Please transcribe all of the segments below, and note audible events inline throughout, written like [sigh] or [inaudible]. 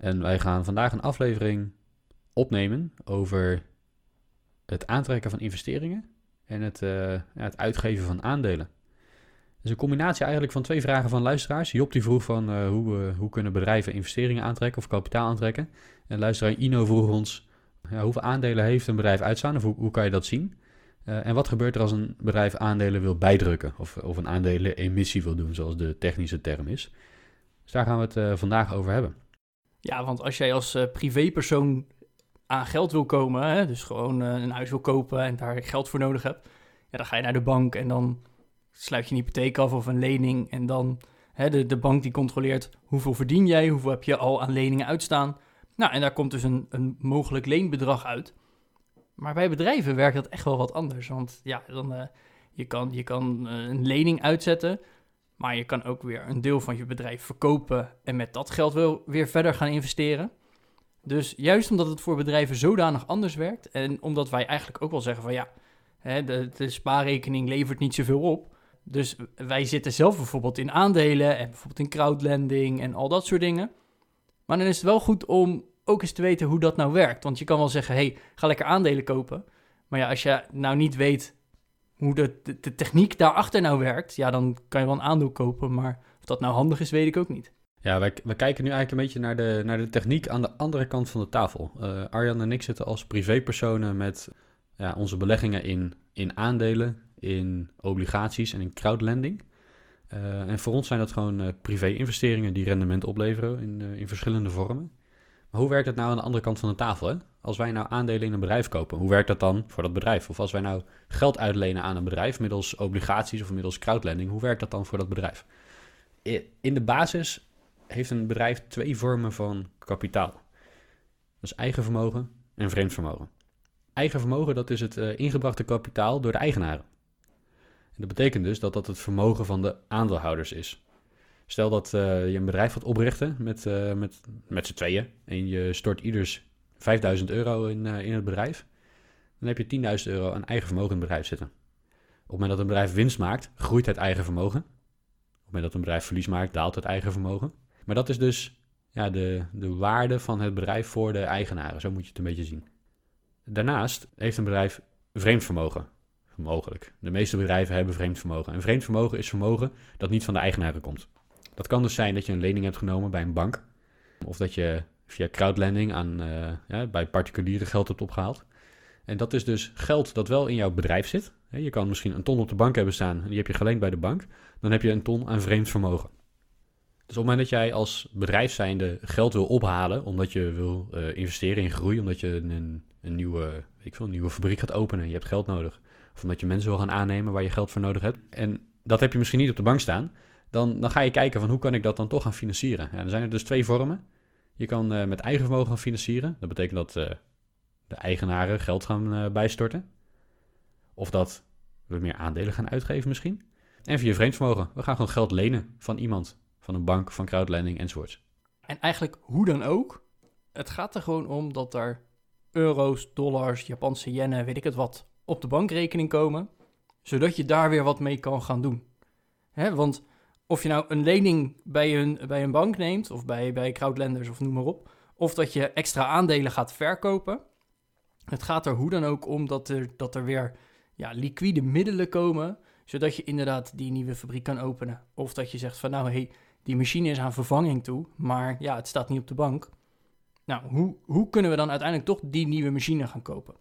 En wij gaan vandaag een aflevering opnemen over het aantrekken van investeringen en het, eh, het uitgeven van aandelen. Het is een combinatie eigenlijk van twee vragen van luisteraars. Job die vroeg van eh, hoe, eh, hoe kunnen bedrijven investeringen aantrekken of kapitaal aantrekken. En luisteraar Ino vroeg ons ja, hoeveel aandelen heeft een bedrijf uitstaan hoe, hoe kan je dat zien? En wat gebeurt er als een bedrijf aandelen wil bijdrukken of, of een aandelenemissie wil doen, zoals de technische term is? Dus daar gaan we het vandaag over hebben. Ja, want als jij als eh, privépersoon aan geld wil komen, hè, dus gewoon eh, een huis wil kopen en daar geld voor nodig hebt, ja, dan ga je naar de bank en dan sluit je een hypotheek af of een lening en dan hè, de, de bank die controleert hoeveel verdien jij, hoeveel heb je al aan leningen uitstaan. Nou, en daar komt dus een, een mogelijk leenbedrag uit. Maar bij bedrijven werkt dat echt wel wat anders, want ja, dan, eh, je kan, je kan een lening uitzetten, maar je kan ook weer een deel van je bedrijf verkopen en met dat geld wel weer verder gaan investeren. Dus juist omdat het voor bedrijven zodanig anders werkt en omdat wij eigenlijk ook wel zeggen van ja, de, de spaarrekening levert niet zoveel op. Dus wij zitten zelf bijvoorbeeld in aandelen en bijvoorbeeld in crowdlending en al dat soort dingen. Maar dan is het wel goed om ook eens te weten hoe dat nou werkt. Want je kan wel zeggen, hey, ga lekker aandelen kopen. Maar ja, als je nou niet weet hoe de, de, techniek daarachter nou werkt, ja, dan kan je wel een aandeel kopen. Maar of dat nou handig is, weet ik ook niet. Ja, wij kijken nu eigenlijk een beetje naar de, naar de techniek aan de andere kant van de tafel. Eh, Arjan en ik zitten als privépersonen met ja, onze beleggingen in, in aandelen, in obligaties en in crowdlending. Eh, en voor ons zijn dat gewoon eh, privé-investeringen die rendement opleveren in, in verschillende vormen. Maar hoe werkt het nou aan de andere kant van de tafel? Hè? Als wij nou aandelen in een bedrijf kopen, hoe werkt dat dan voor dat bedrijf? Of als wij nou geld uitlenen aan een bedrijf middels obligaties of middels crowdlending, hoe werkt dat dan voor dat bedrijf? In de basis heeft een bedrijf twee vormen van kapitaal. Dat is eigen vermogen en vreemd vermogen. Eigen vermogen, dat is het eh, ingebrachte kapitaal door de eigenaren. En dat betekent dus dat dat het vermogen van de aandeelhouders is. Stel dat eh, je een bedrijf wilt oprichten met, eh, met, met z'n tweeën en je stort ieders 5000 euro in, eh, in het bedrijf, dan heb je 10.000 euro aan eigen vermogen in het bedrijf zitten. Op het moment dat een bedrijf winst maakt, groeit het eigen vermogen. Op het moment dat een bedrijf verlies maakt, daalt het eigen vermogen. Maar dat is dus ja, de, de waarde van het bedrijf voor de eigenaren. Zo moet je het een beetje zien. Daarnaast heeft een bedrijf vreemd vermogen. Mogelijk. De meeste bedrijven hebben vreemd vermogen. En vreemd vermogen is vermogen dat niet van de eigenaren komt. Dat kan dus zijn dat je een lening hebt genomen bij een bank. Of dat je via crowdlending aan, eh, ja, bij particulieren geld hebt opgehaald. En dat is dus geld dat wel in jouw bedrijf zit. Je kan misschien een ton op de bank hebben staan en die heb je geleend bij de bank. Dan heb je een ton aan vreemd vermogen. Dus op het moment dat jij als bedrijf zijnde geld wil ophalen, omdat je wil eh, investeren in groei, omdat je een, een, nieuwe, ik veel, een nieuwe fabriek gaat openen en je hebt geld nodig. Of omdat je mensen wil gaan aannemen waar je geld voor nodig hebt. En dat heb je misschien niet op de bank staan. Dan, dan ga je kijken van hoe kan ik dat dan toch gaan financieren. Ja, dan zijn er dus twee vormen. Je kan eh, met eigen vermogen gaan financieren. Dat betekent dat eh, de eigenaren geld gaan eh, bijstorten. Of dat we meer aandelen gaan uitgeven misschien. En via vreemd vermogen. We gaan gewoon geld lenen van iemand. Van een bank, van crowdlending enzovoorts. En eigenlijk hoe dan ook, het gaat er gewoon om dat er euro's, dollars, Japanse yennen, weet ik het wat, op de bankrekening komen, zodat je daar weer wat mee kan gaan doen. Want of je nou een lening bij een, bij een bank neemt, of bij, bij crowdlenders of noem maar op, of dat je extra aandelen gaat verkopen, het gaat er hoe dan ook om dat er, dat er weer ja, liquide middelen komen, zodat je inderdaad die nieuwe fabriek kan openen. Of dat je zegt van nou, hey, die machine is aan vervanging toe, maar ja, het staat niet op de bank. Nou, hoe, hoe kunnen we dan uiteindelijk toch die nieuwe machine gaan kopen?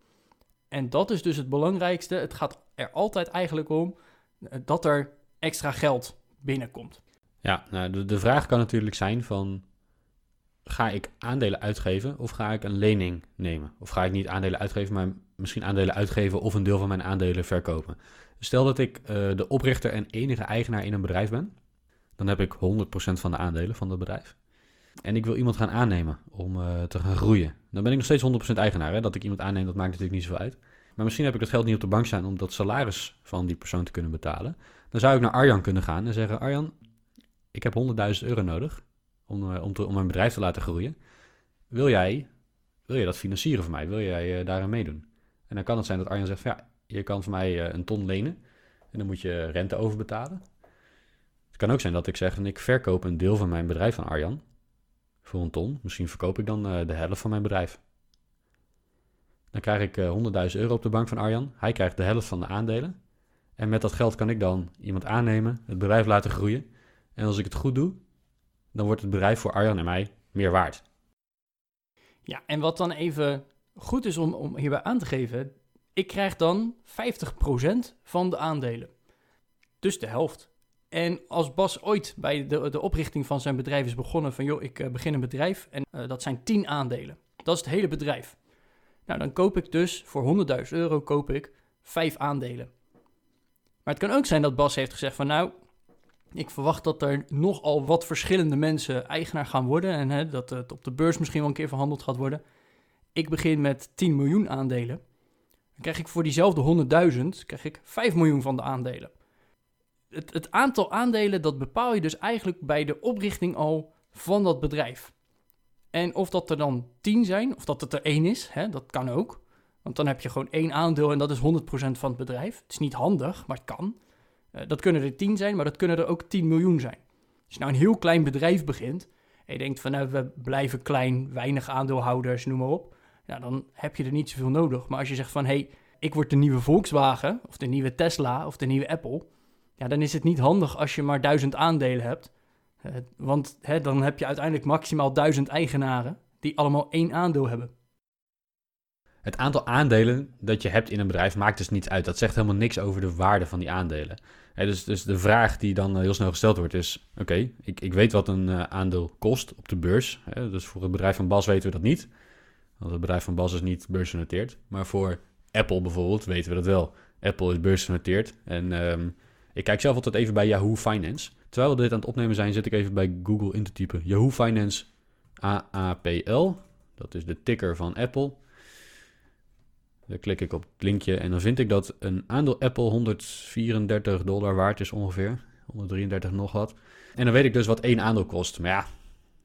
En dat is dus het belangrijkste. Het gaat er altijd eigenlijk om eh, dat er extra geld binnenkomt. Ja, nou, de, vraag kan natuurlijk zijn van... Ga ik aandelen uitgeven of ga ik een lening nemen? Of ga ik niet aandelen uitgeven, maar misschien aandelen uitgeven of een deel van mijn aandelen verkopen? Stel dat ik eh, de oprichter en enige eigenaar in een bedrijf ben. Dan heb ik 100% van de aandelen van dat bedrijf. en ik wil iemand gaan aannemen om eh, te gaan groeien. Dan ben ik nog steeds 100% eigenaar. Hè? Dat ik iemand aanneem, dat maakt natuurlijk niet zoveel uit. Maar misschien heb ik dat geld niet op de bank staan om dat salaris van die persoon te kunnen betalen. Dan zou ik naar Arjan kunnen gaan en zeggen: Arjan, ik heb 100.000 euro nodig om, eh, om, om mijn bedrijf te laten groeien. Wil jij, wil jij dat financieren voor mij? Wil jij uh, daarin meedoen? En dan kan het zijn dat Arjan zegt: van, Ja, je kan voor mij een ton lenen en dan moet je rente overbetalen. Het kan ook zijn dat ik zeg: Ik verkoop een deel van mijn bedrijf aan Arjan voor een ton. Misschien verkoop ik dan de helft van mijn bedrijf. Dan krijg ik uh, 100.000 euro op de bank van Arjan. Hij krijgt de helft van de aandelen. En met dat geld kan ik dan iemand aannemen, het bedrijf laten groeien. En als ik het goed doe, dan wordt het bedrijf voor Arjan en mij meer waard. Ja, en wat dan even goed is om, om hierbij aan te geven, ik krijg dan 50% van de aandelen. Dus de helft. En als Bas ooit bij de, de oprichting van zijn bedrijf is begonnen van... joh, ik uh, begin een bedrijf en uh, dat zijn 10 aandelen. Dat is het hele bedrijf. Nou, dan koop ik dus voor 100.000 euro koop ik 5 aandelen. Maar het kan ook zijn dat Bas heeft gezegd van... nou, ik verwacht dat er nogal wat verschillende mensen eigenaar gaan worden... en hè, dat het op de beurs misschien wel een keer verhandeld gaat worden. Ik begin met 10 miljoen aandelen. Dan krijg ik voor diezelfde 100.000 krijg ik 5 miljoen van de aandelen het, het aantal aandelen, dat bepaal je dus eigenlijk bij de oprichting al van dat bedrijf. En of dat er dan 10 zijn, of dat het er één is, hè, dat kan ook. Want dan heb je gewoon één aandeel en dat is 100% van het bedrijf. Het is niet handig, maar het kan. Uh, dat kunnen er 10 zijn, maar dat kunnen er ook 10 miljoen zijn. Als je nou een heel klein bedrijf begint en je denkt van nou, we blijven klein, weinig aandeelhouders, noem maar op. Ja, dan heb je er niet zoveel nodig. Maar als je zegt van hé, ik word de nieuwe Volkswagen, of de nieuwe Tesla, of de nieuwe Apple ja, dan is het niet handig als je maar duizend aandelen hebt. Uh, want hè, dan heb je uiteindelijk maximaal duizend eigenaren die allemaal één aandeel hebben. Het aantal aandelen dat je hebt in een bedrijf maakt dus niet uit. Dat zegt helemaal niks over de waarde van die aandelen. dus, dus de vraag die dan heel snel gesteld wordt is... oké, ik, ik weet wat een uh, aandeel kost op de beurs. dus voor het bedrijf van Bas weten we dat niet. Want het bedrijf van Bas is niet beursgenoteerd. Maar voor Apple bijvoorbeeld weten we dat wel. Apple is beursgenoteerd en... Um, ik kijk zelf altijd even bij Yahoo Finance. Terwijl we dit aan het opnemen zijn, zit ik even bij Google in te typen. Yahoo Finance AAPL. Dat is de ticker van Apple. Dan klik ik op het linkje en dan vind ik dat een aandeel Apple 134 dollar waard is ongeveer. 133 nog wat. En dan weet ik dus wat één aandeel kost. Maar ja,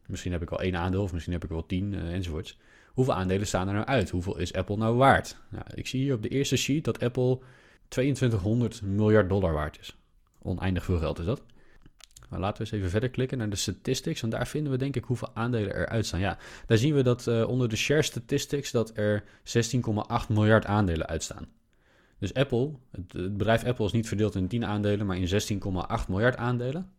misschien heb ik al één aandeel of misschien heb ik wel tien uh, enzovoorts. Hoeveel aandelen staan er nou uit? Hoeveel is Apple nou waard? Nou, ik zie hier op de eerste sheet dat Apple 2200 miljard dollar waard is. Oneindig veel geld is dat. Maar laten we eens even verder klikken naar de statistics. En daar vinden we denk ik hoeveel aandelen eruit staan. Ja, daar zien we dat uh, onder de share statistics dat er 16,8 miljard aandelen uitstaan. Dus Apple, het, het, bedrijf Apple is niet verdeeld in 10 aandelen, maar in 16,8 miljard aandelen.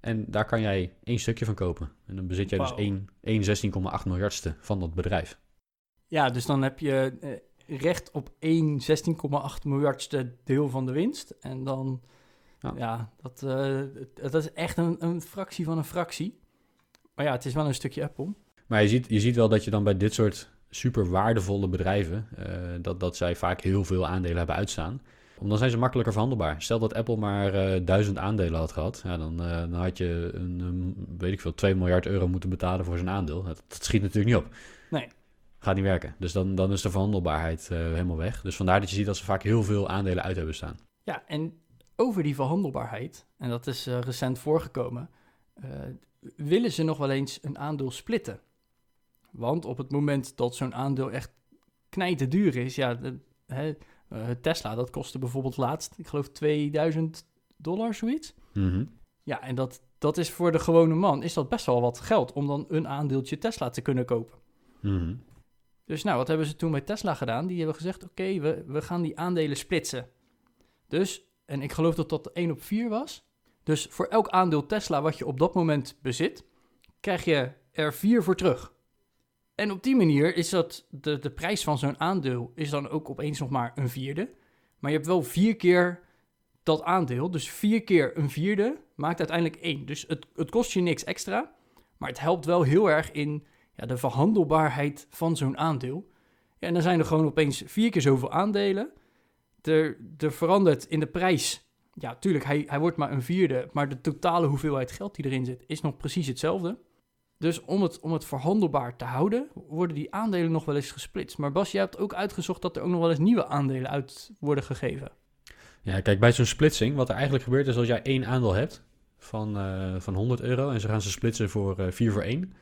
En daar kan jij één stukje van kopen. En dan bezit jij wow. dus één, één 16,8 miljardste van dat bedrijf. Ja, dus dan heb je uh, recht op één 16,8 miljardste deel van de winst. En dan ja, ja dat, uh, dat is echt een, een fractie van een fractie. Maar ja, het is wel een stukje Apple. Maar je ziet, je ziet wel dat je dan bij dit soort super waardevolle bedrijven, uh, dat, dat zij vaak heel veel aandelen hebben uitstaan. Om dan zijn ze makkelijker verhandelbaar. Stel dat Apple maar uh, duizend aandelen had gehad, ja, dan, dan had je een, een, weet ik veel, 2 miljard euro moeten betalen voor zijn aandeel. Dat, dat schiet natuurlijk niet op. Nee. Gaat niet werken. Dus dan, dan is de verhandelbaarheid helemaal weg. Dus vandaar dat je ziet dat ze vaak heel veel aandelen uit hebben staan. Ja, en over die verhandelbaarheid, en dat is uh, recent voorgekomen, uh, willen ze nog wel eens een aandeel splitten. Want op het moment dat zo'n aandeel echt knijten duur is, ja, de, hè, uh, Tesla, dat kostte bijvoorbeeld laatst, ik geloof 2000 dollar, zoiets. Mm -hmm. Ja, en dat, dat is voor de gewone man, is dat best wel wat geld om dan een aandeeltje Tesla te kunnen kopen. Mm -hmm. Dus nou, wat hebben ze toen met Tesla gedaan? Die hebben gezegd, oké, okay, we, we gaan die aandelen splitsen. Dus en ik geloof dat dat 1 op 4 was. Dus voor elk aandeel Tesla wat je op dat moment bezit, krijg je er 4 voor terug. En op die manier is dat de, de prijs van zo'n aandeel is dan ook opeens nog maar een vierde. Maar je hebt wel vier keer dat aandeel. Dus vier keer een vierde maakt uiteindelijk één. Dus het, het kost je niks extra. Maar het helpt wel heel erg in ja, de verhandelbaarheid van zo'n aandeel. En dan zijn er gewoon opeens vier keer zoveel aandelen er, er verandert in de prijs. Ja, tuurlijk, hij, hij wordt maar een vierde, maar de totale hoeveelheid geld die erin zit is nog precies hetzelfde. Dus om het, om het verhandelbaar te houden, worden die aandelen nog wel eens gesplitst. Maar Bas, je hebt ook uitgezocht dat er ook nog wel eens nieuwe aandelen uit worden gegeven. Ja, kijk, bij zo'n splitsing, wat er eigenlijk gebeurt is als jij één aandeel hebt van, eh, van 100 euro en ze gaan ze splitsen voor uh, 4 voor 1,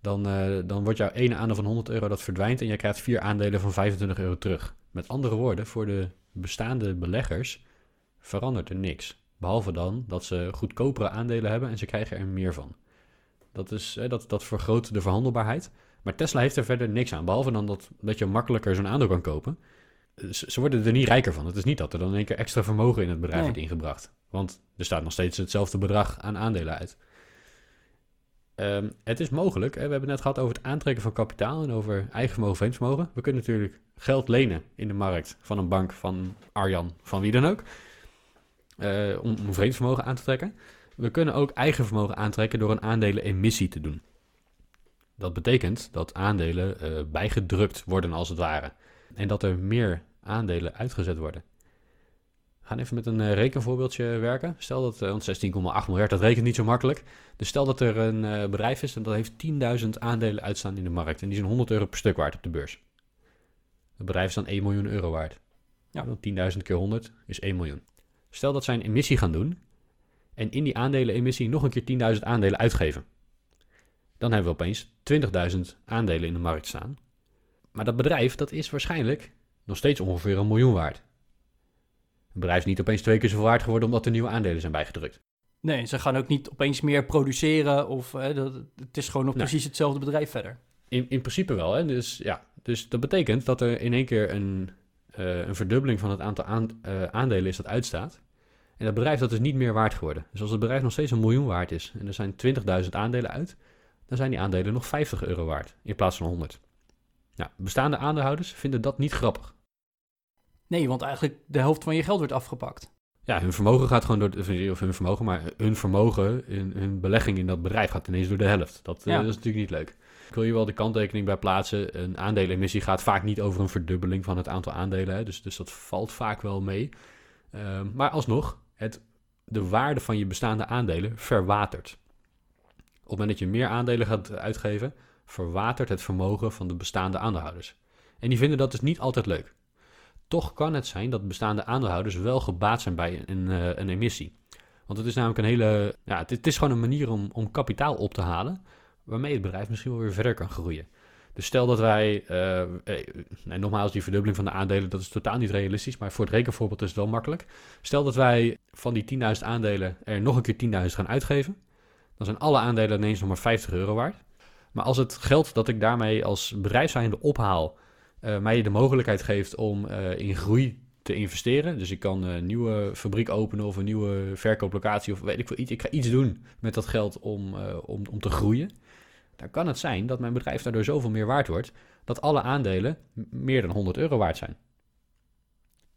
dan, uh, dan wordt jouw ene aandeel van 100 euro dat verdwijnt en jij krijgt vier aandelen van 25 euro terug. Met andere woorden, voor de bestaande beleggers verandert er niks. Behalve dan dat ze goedkopere aandelen hebben en ze krijgen er meer van. Dat, is, dat, dat vergroot de verhandelbaarheid. Maar Tesla heeft er verder niks aan. Behalve dan dat, dat je makkelijker zo'n aandeel kan kopen. Ze, worden er niet rijker van. Het is niet dat er dan in één keer extra vermogen in het bedrijf wordt ingebracht. Want er staat nog steeds hetzelfde bedrag aan aandelen uit. Um, het is mogelijk. Hè? We hebben het net gehad over het aantrekken van kapitaal en over eigen vermogen, vermogen. We kunnen natuurlijk geld lenen in de markt van een bank, van Arjan, van wie dan ook. Uh, om, vreemd vermogen aan te trekken. We kunnen ook eigen vermogen aantrekken door een aandelenemissie te doen. Dat betekent dat aandelen uh, bijgedrukt worden als het ware. En dat er meer aandelen uitgezet worden. We gaan even met een uh, rekenvoorbeeldje werken. Stel dat, uh, 16,8 miljard, dat rekent niet zo makkelijk. Dus stel dat er een bedrijf is en dat heeft 10.000 aandelen uitstaan in de markt. En die zijn 100 euro per stuk waard op de beurs. Het bedrijf is dan 1 miljoen euro waard. Ja. 10.000 keer 100 is 1 miljoen. Stel dat zij een emissie gaan doen en in die aandelenemissie nog een keer 10.000 aandelen uitgeven. Dan hebben we opeens 20.000 aandelen in de markt staan. Maar dat bedrijf dat is waarschijnlijk nog steeds ongeveer een miljoen waard. Een bedrijf is niet opeens twee keer zoveel waard geworden omdat er nieuwe aandelen zijn bijgedrukt. Nee, ze gaan ook niet opeens meer produceren of hè, dat, het is gewoon nog precies hetzelfde bedrijf verder. In, in principe wel, hè? Dus, ja, dus dat betekent dat er in één keer een, uh, een verdubbeling van het aantal aan, uh, aandelen is dat uitstaat. En dat bedrijf dat is niet meer waard geworden. Dus als het bedrijf nog steeds een miljoen waard is en er zijn 20.000 aandelen uit, dan zijn die aandelen nog 50 euro waard in plaats van 100. Nou, bestaande aandeelhouders vinden dat niet grappig. Nee, want eigenlijk de helft van je geld wordt afgepakt. Ja, hun vermogen gaat gewoon door, de, of hun vermogen, maar hun vermogen, hun, hun belegging in dat bedrijf gaat ineens door de helft. Dat, ja. uh, dat is natuurlijk niet leuk. Ik wil hier wel de kanttekening bij plaatsen. Een aandelenemissie gaat vaak niet over een verdubbeling van het aantal aandelen. Hè, dus, dus dat valt vaak wel mee. Uh, maar alsnog, het, de waarde van je bestaande aandelen verwatert. Op het moment dat je meer aandelen gaat uitgeven, verwatert het vermogen van de bestaande aandeelhouders. En die vinden dat dus niet altijd leuk. Toch kan het zijn dat bestaande aandeelhouders wel gebaat zijn bij een, uh, een emissie. Want het is namelijk een hele. Ja, het, het, is gewoon een manier om, om kapitaal op te halen. Waarmee het bedrijf misschien wel weer verder kan groeien. Dus stel dat wij. Uh, eh, nogmaals, die verdubbeling van de aandelen, dat is totaal niet realistisch. Maar voor het rekenvoorbeeld is het wel makkelijk. Stel dat wij van die 10.000 aandelen er nog een keer 10.000 gaan uitgeven. Dan zijn alle aandelen ineens nog maar 50 euro waard. Maar als het geld dat ik daarmee als bedrijf ophaal uh, mij de mogelijkheid geeft om in groei te investeren. Dus ik kan een nieuwe fabriek openen of een nieuwe verkooplocatie of weet ik veel iets. Ik ga iets doen met dat geld om, om, om te groeien. Dan kan het zijn dat mijn bedrijf daardoor zoveel meer waard wordt dat alle aandelen meer dan 100 euro waard zijn.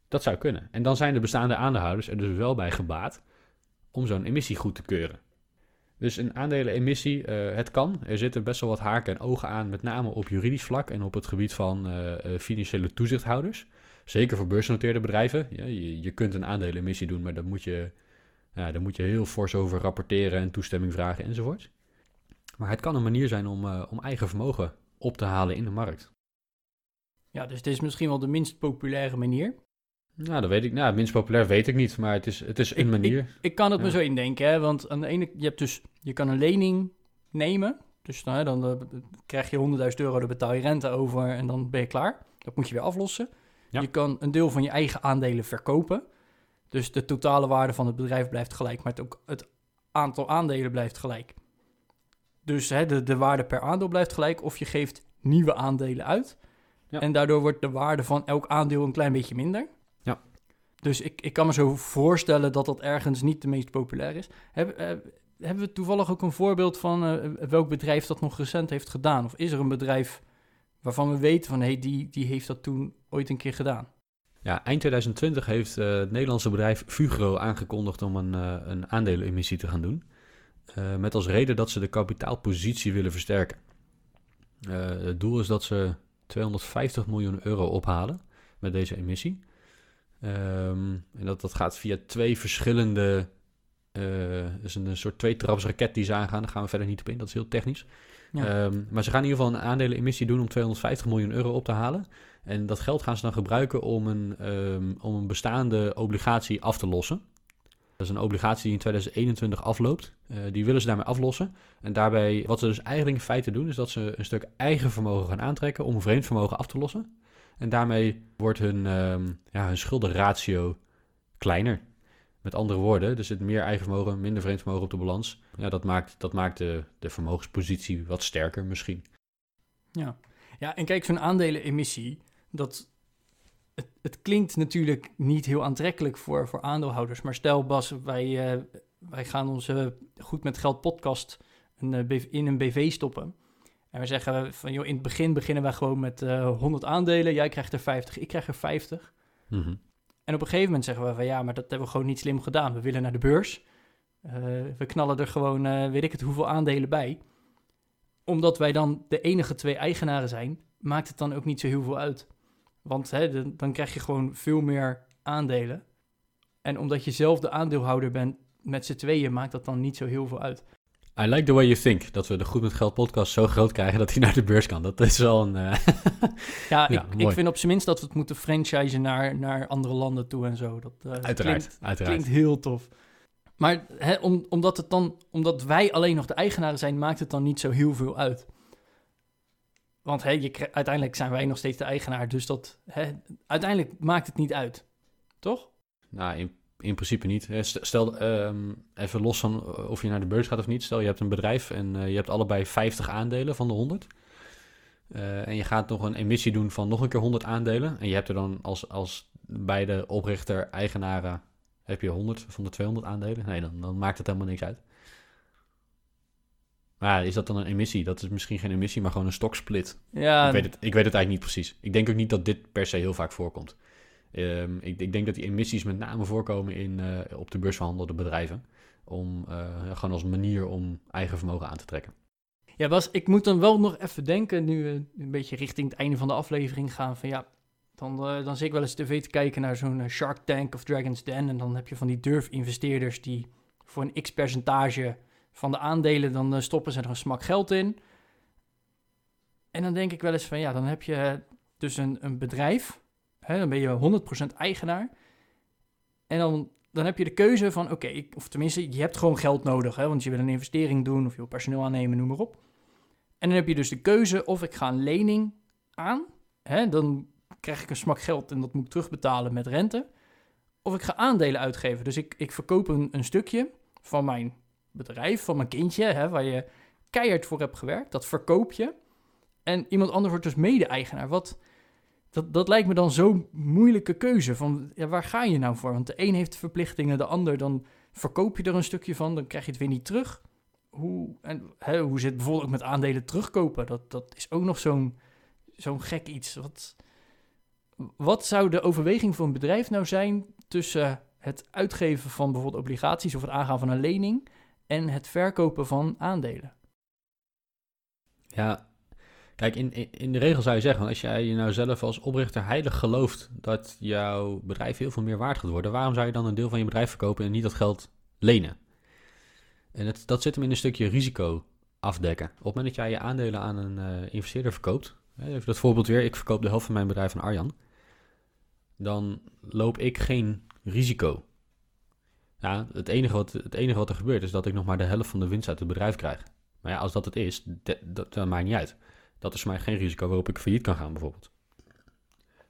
Dat zou kunnen. En dan zijn de bestaande aandeelhouders er dus wel bij gebaat om zo'n emissie goed te keuren. Dus een aandelenemissie, uh, het kan. Er zitten best wel wat haken en ogen aan, met name op juridisch vlak en op het gebied van uh, financiële toezichthouders. Zeker voor beursgenoteerde bedrijven. Ja, je, je, kunt een aandelenemissie doen, maar daar moet, je, ja, daar moet je heel fors over rapporteren en toestemming vragen enzovoort. Maar het kan een manier zijn om, uh, om eigen vermogen op te halen in de markt. Ja, dus dit is misschien wel de minst populaire manier. Nou, dat weet ik. Nou, minst populair weet ik niet, maar het is, het is een ik, manier. Ik, ik kan het ja. me zo indenken, hè, want aan de ene, je hebt dus, je kan een lening nemen, dus nou, dan uh, krijg je 100.000 euro, daar betaal je rente over en dan ben je klaar. Dat moet je weer aflossen. Ja. Je kan een deel van je eigen aandelen verkopen, dus de totale waarde van het bedrijf blijft gelijk, maar het, ook het aantal aandelen blijft gelijk. Dus hè, de, de waarde per aandeel blijft gelijk, of je geeft nieuwe aandelen uit. Ja. En daardoor wordt de waarde van elk aandeel een klein beetje minder. Dus ik, ik kan me zo voorstellen dat dat ergens niet de meest populair is. Heb, uh, hebben we toevallig ook een voorbeeld van uh, welk bedrijf dat nog recent heeft gedaan? Of is er een bedrijf waarvan we weten van hé, hey, die, die heeft dat toen ooit een keer gedaan? Ja, eind 2020 heeft uh, het Nederlandse bedrijf Fugro aangekondigd om een, een aandelenemissie te gaan doen. Met als reden dat ze de kapitaalpositie willen versterken. het doel is dat ze 250 miljoen euro ophalen met deze emissie. Um, en dat, dat gaat via twee verschillende dat is een, soort tweetrapsraket die ze aangaan. Daar gaan we verder niet op in, dat is heel technisch. Ja. Ehm, maar ze gaan in ieder geval een aandelenemissie doen om 250 miljoen euro op te halen. En dat geld gaan ze dan gebruiken om een, ehm, om een bestaande obligatie af te lossen. Dat is een obligatie die in 2021 afloopt. Uh, die willen ze daarmee aflossen. En daarbij, wat ze dus eigenlijk in feite doen, is dat ze een stuk eigen vermogen gaan aantrekken om vreemd vermogen af te lossen. En daarmee wordt hun, um, ja, hun schuldenratio kleiner. Met andere woorden, er zit meer eigen vermogen, minder vreemd vermogen op de balans. Ja, dat maakt, dat maakt de, de vermogenspositie wat sterker misschien. Ja, ja en kijk, zo'n aandelenemissie, dat, het, het, klinkt natuurlijk niet heel aantrekkelijk voor, voor aandeelhouders. Maar stel Bas, wij, uh, wij gaan onze Goed met Geld podcast een, uh, in een BV stoppen. En we zeggen van, joh, in het begin beginnen wij gewoon met uh, eh, 100 aandelen. Jij krijgt er 50, ik krijg er 50. Mm en op een gegeven moment zeggen we van ja, maar dat hebben we gewoon niet slim gedaan. We willen naar de beurs. We knallen er gewoon, weet ik het, hoeveel aandelen bij. Omdat wij dan de enige twee eigenaren zijn, maakt het dan ook niet zo heel veel uit. Want hè, dan, dan krijg je gewoon veel meer aandelen. En omdat je zelf de aandeelhouder bent met z'n tweeën, maakt dat dan niet zo heel veel uit. I like the way you think. Dat we de Goed met Geld podcast zo groot krijgen dat hij naar de beurs kan. Dat is wel een... Uh... [laughs] ja, ik, ik, vind op zijn minst dat we het moeten franchisen naar, naar andere landen toe en zo. Dat uh, uiteraard, klinkt, uiteraard. klinkt heel tof. Maar hè, om, omdat, het dan, omdat wij alleen nog de eigenaren zijn, maakt het dan niet zo heel veel uit. Want hè, je, uiteindelijk zijn wij nog steeds de eigenaar. Dus dat, hè, uiteindelijk maakt het niet uit. Toch? Nou, in in principe niet. Stel, um, even los van eh, of je naar de beurs gaat of niet. Stel, je hebt een bedrijf en uh, je hebt allebei 50 aandelen van de 100. Uh, en je gaat nog een emissie doen van nog een keer 100 aandelen. En je hebt er dan als, als beide oprichter, eigenaren, heb je 100 van de 200 aandelen. Nee, dan, dan maakt het helemaal niks uit. Maar is dat dan een emissie? Dat is misschien geen emissie, maar gewoon een stoksplit. Ja, ik, weet het, ik weet het eigenlijk niet precies. Ik denk ook niet dat dit per se heel vaak voorkomt. Um, ik, ik, denk dat die emissies met name voorkomen in, uh, op de beurs verhandelde bedrijven. Om, uh, gewoon als manier om eigen vermogen aan te trekken. Ja, Bas, ik moet dan wel nog even denken, nu we een beetje richting het einde van de aflevering gaan, van ja, dan, uh, dan zit ik wel eens tv te kijken naar zo'n Shark Tank of Dragon's Den. En dan heb je van die durf-investeerders die voor een x percentage van de aandelen, dan stoppen ze er een smak geld in. En dan denk ik wel eens van ja, dan heb je dus een, een bedrijf dan ben je 100% eigenaar. En dan, dan heb je de keuze van, oké, of tenminste, je hebt gewoon geld nodig, hè, want je wil een investering doen of je wil personeel aannemen, noem maar op. En dan heb je dus de keuze of ik ga een lening aan, hè, dan krijg ik een smak geld en dat moet ik terugbetalen met rente. Of ik ga aandelen uitgeven. Dus ik, ik verkoop een, een stukje van mijn bedrijf, van mijn kindje, hè, waar je keihard voor hebt gewerkt. Dat verkoop je. En iemand anders wordt dus mede-eigenaar. Wat, dat, dat lijkt me dan zo'n moeilijke keuze. Van ja, waar ga je nou voor? Want de een heeft verplichtingen, de ander dan verkoop je er een stukje van, dan krijg je het weer niet terug. Hoe, en, hè, hoe zit bijvoorbeeld ook met aandelen terugkopen? Dat, dat is ook nog zo'n zo'n gek iets. Wat, wat zou de overweging voor een bedrijf nou zijn tussen het uitgeven van bijvoorbeeld obligaties of het aangaan van een lening en het verkopen van aandelen? Ja, Kijk, in, in de regel zou je zeggen, als jij je nou zelf als oprichter heilig gelooft dat jouw bedrijf heel veel meer waard gaat worden, waarom zou je dan een deel van je bedrijf verkopen en niet dat geld lenen? En het, dat zit hem in een stukje risico afdekken. Op het moment dat jij je aandelen aan een uh, investeerder verkoopt, even dat voorbeeld weer, ik verkoop de helft van mijn bedrijf aan Arjan, dan loop ik geen risico. Ja, het enige, wat, het enige wat er gebeurt is dat ik nog maar de helft van de winst uit het bedrijf krijg. Maar ja, als dat het is, dat, dat maakt niet uit. Dat is voor mij geen risico waarop ik failliet kan gaan, bijvoorbeeld.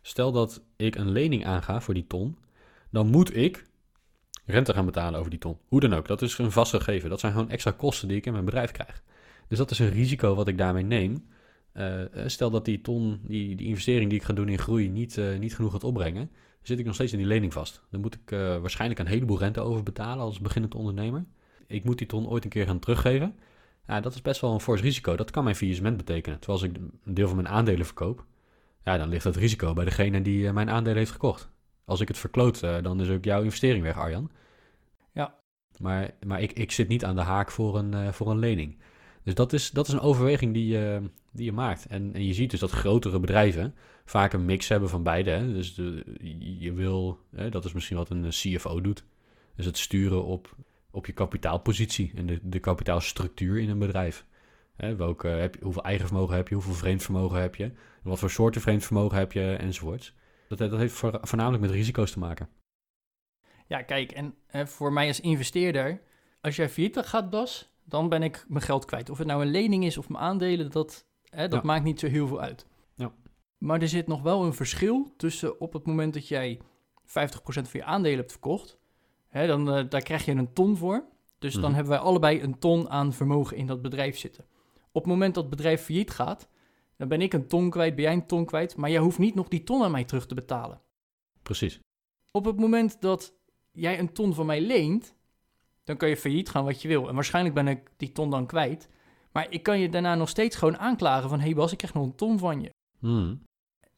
Stel dat ik een lening aanga voor die ton, dan moet ik rente gaan betalen over die ton. Hoe dan ook, dat is een vast gegeven. Dat zijn gewoon extra kosten die ik in mijn bedrijf krijg. Dus dat is een risico wat ik daarmee neem. Uh, stel dat die ton, die, die investering die ik ga doen in groei, niet, uh, niet genoeg gaat opbrengen, dan zit ik nog steeds in die lening vast. Dan moet ik uh, waarschijnlijk een heleboel rente over betalen als beginnend ondernemer. Ik moet die ton ooit een keer gaan teruggeven. Ja, dat is best wel een fors risico. Dat kan mijn faillissement betekenen. Terwijl als ik een deel van mijn aandelen verkoop, ja, dan ligt dat risico bij degene die eh, mijn aandelen heeft gekocht. Als ik het verkloot, uh, dan is ook jouw investering weg, Arjan. Ja. Maar, maar ik, ik zit niet aan de haak voor een, voor een lening. Dus dat is, dat is een overweging die, die je maakt. En, en je ziet dus dat grotere bedrijven vaak een mix hebben van beide. Hè? Dus je wil, hè, dat is misschien wat een CFO doet. Dus het sturen op op je kapitaalpositie en de, de kapitaalstructuur in een bedrijf. Hè, welke, heb je, hoeveel eigen vermogen heb je, hoeveel vreemd vermogen heb je, wat voor soorten vreemd vermogen heb je, enzovoorts. Dat, dat heeft voornamelijk met risico's te maken. Ja, kijk, en voor mij als investeerder, als jij failliet gaat, Bas, dan ben ik mijn geld kwijt. Of het nou een lening is of mijn aandelen, dat, hè, dat maakt niet zo heel veel uit. Ja. Maar er zit nog wel een verschil tussen op het moment dat jij 50% van je aandelen hebt verkocht, hè, dan uh, daar krijg je een ton voor. Dus dan mhm. hebben wij allebei een ton aan vermogen in dat bedrijf zitten. Op het moment dat het bedrijf failliet gaat, dan ben ik een ton kwijt, ben jij een ton kwijt, maar jij hoeft niet nog die ton aan mij terug te betalen. Precies. Op het moment dat jij een ton van mij leent, dan kan je failliet gaan wat je wil. En waarschijnlijk ben ik die ton dan kwijt. Maar ik kan je daarna nog steeds gewoon aanklagen van... hé hey Bas, ik krijg nog een ton van je. Hmm.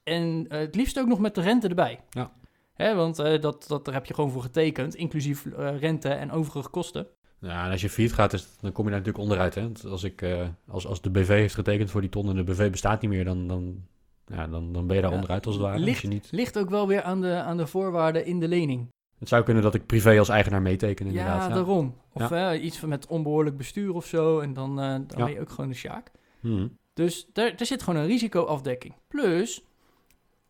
En uh, het liefst ook nog met de rente erbij. Ja. Hè, want uh, dat, dat, daar heb je gewoon voor getekend, inclusief uh, rente en overige kosten. Ja, en als je failliet gaat, is, dan kom je daar natuurlijk onderuit. Hè? Want als, ik, als, als de BV heeft getekend voor die ton en de BV bestaat niet meer... dan, dan, ja, dan, dan ben je daar ja, onderuit als het ware. Ligt, je niet... ligt ook wel weer aan de, aan de voorwaarden in de lening. Het zou kunnen dat ik privé als eigenaar meeteken inderdaad. Ja, daarom. Of ja. Uh, iets met onbehoorlijk bestuur of zo. En dan, uh, dan ben je ook gewoon de sjaak. Hmm. Dus er, er zit gewoon een risicoafdekking. Plus,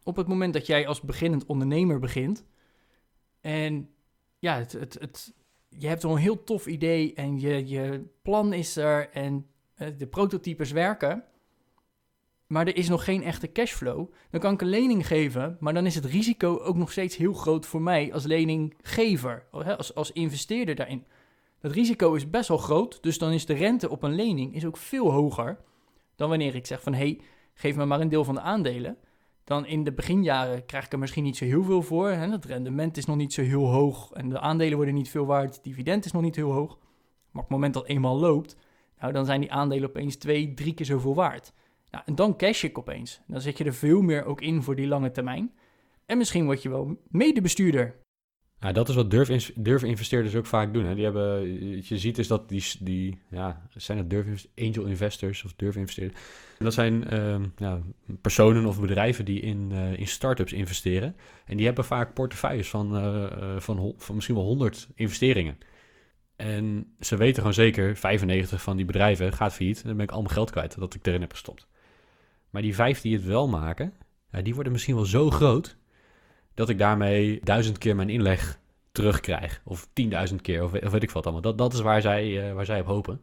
op het moment dat jij als beginnend ondernemer begint... en ja, het, het, het, je hebt een heel tof idee en je, je plan is er... en uh, de prototypes werken maar er is nog geen echte cashflow, dan kan ik een lening geven, maar dan is het risico ook nog steeds heel groot voor mij als leninggever, als, als investeerder daarin. Het risico is best wel groot, dus dan is de rente op een lening is ook veel hoger dan wanneer ik zeg van hé, hey, geef me maar een deel van de aandelen. Dan in de beginjaren krijg ik er misschien niet zo heel veel voor. Hè? Het rendement is nog niet zo heel hoog en de aandelen worden niet veel waard, het dividend is nog niet heel hoog. Maar op het moment dat het eenmaal loopt, nou, dan zijn die aandelen opeens twee, drie keer zoveel waard. Nou, en dan cash ik opeens. Dan zet je er veel meer ook in voor die lange termijn. En misschien word je wel medebestuurder. Ja, dat is wat durf, durf investeerders ook vaak doen. Hè. Die hebben, je ziet is dat die, die ja, zijn het durf angel investors of durf investeerders. Dat zijn uh, ja, personen of bedrijven die in, uh, in start-ups investeren. En die hebben vaak portefeuilles van, van, van misschien wel 100 investeringen. En ze weten gewoon zeker, 95 van die bedrijven gaat failliet. En dan ben ik al mijn geld kwijt dat ik erin heb gestopt. Maar die vijf die het wel maken, ja, die worden misschien wel zo groot dat ik daarmee duizend keer mijn inleg terugkrijg. Of tienduizend keer, of, weet ik wat allemaal. Dat, dat is waar zij, uh, waar zij op hopen.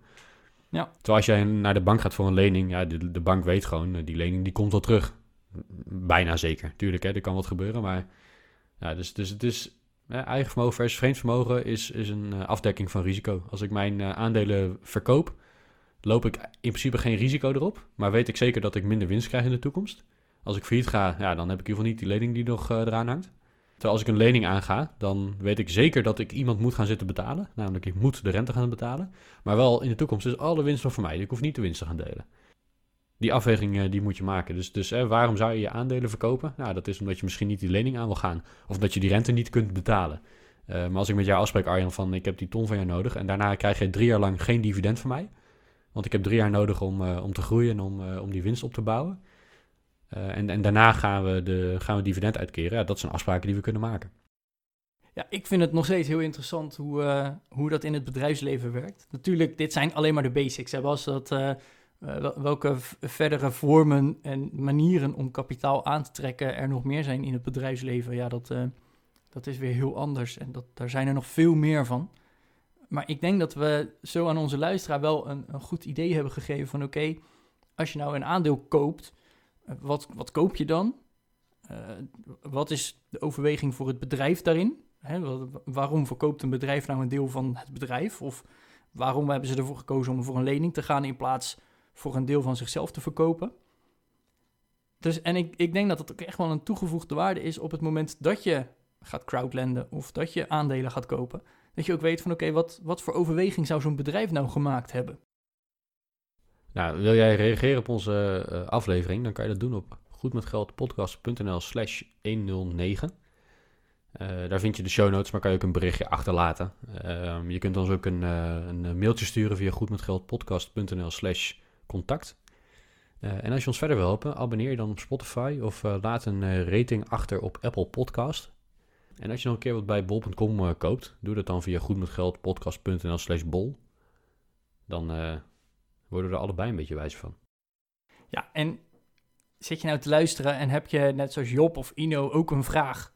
Ja. Terwijl als jij naar de bank gaat voor een lening, ja, de, de bank weet gewoon, eh, die lening die komt wel terug. Bijna zeker. Tuurlijk, hè, er kan wat gebeuren, maar... Ja, dus, dus het is... eigen vermogen versus vreemd vermogen is, is een uh, afdekking van risico. Als ik mijn aandelen verkoop, loop ik in principe geen risico erop, maar weet ik zeker dat ik minder winst krijg in de toekomst. Als ik failliet ga, ja, dan heb ik in ieder geval niet die lening die nog uh, eraan hangt. Terwijl als ik een lening aanga, dan weet ik zeker dat ik iemand moet gaan zitten betalen. Namelijk, ik moet de rente gaan betalen. Maar wel in de toekomst is alle winst nog voor mij. Ik hoef niet de winst te gaan delen. Die afweging uh, die moet je maken. Dus, dus eh, waarom zou je je aandelen verkopen? Nou, dat is omdat je misschien niet die lening aan wil gaan. Of dat je die rente niet kunt betalen. maar als ik met jou afspreek, Arjan, van ik heb die ton van jou nodig... en daarna krijg je drie jaar lang geen dividend van mij... Want ik heb drie jaar nodig om, uh, om te groeien en om, uh, om die winst op te bouwen. Uh, en, en daarna gaan we, de, gaan we dividend uitkeren. Ja, dat zijn afspraken die we kunnen maken. Ja, ik vind het nog steeds heel interessant hoe, hoe dat in het bedrijfsleven werkt. Natuurlijk, dit zijn alleen maar de basics. Hè, was dat, welke verdere vormen en manieren om kapitaal aan te trekken er nog meer zijn in het bedrijfsleven. Ja, dat, dat is weer heel anders. En dat, daar zijn er nog veel meer van. Maar ik denk dat we zo aan onze luisteraar wel een, een goed idee hebben gegeven van oké, als je nou een aandeel koopt, eh, wat, wat koop je dan? Uh, wat is de overweging voor het bedrijf daarin? Waarom verkoopt een bedrijf nou een deel van het bedrijf? Of waarom hebben ze ervoor gekozen om voor een lening te gaan in plaats voor een deel van zichzelf te verkopen? Dus, en ik, ik denk dat het ook echt wel een toegevoegde waarde is op het moment dat je gaat crowdlenden of dat je aandelen gaat kopen. Dat je ook weet van oké, wat, wat voor overweging zou zo'n bedrijf nou gemaakt hebben? Nou, wil jij reageren op onze uh, aflevering, dan kan je dat doen op goedmetgeldpodcast.nl slash 109. Uh, daar vind je de show notes, maar kan je ook een berichtje achterlaten. Uh, je kunt ons ook een, uh, een mailtje sturen via goedmetgeldpodcast.nl slash contact. en als je ons verder wil helpen, abonneer je dan op Spotify of laat een rating achter op Apple Podcast. En als je nog een keer wat bij bol.com eh, koopt, doe dat dan via goedmetgeldpodcast.nl slash bol. Dan eh, worden we er allebei een beetje wijzer van. Ja, en zit je nou te luisteren en heb je net zoals Job of Ino ook een vraag?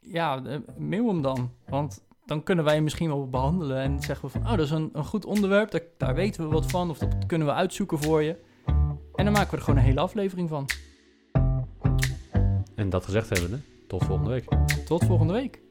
Ja, eh, mail hem dan. Want dan kunnen wij hem misschien wel behandelen en zeggen we van... Oh, dat is een, een goed onderwerp, daar, daar weten we wat van. Of dat kunnen we uitzoeken voor je. En dan maken we er gewoon een hele aflevering van. En dat gezegd hebbende, tot volgende week. Tot volgende week.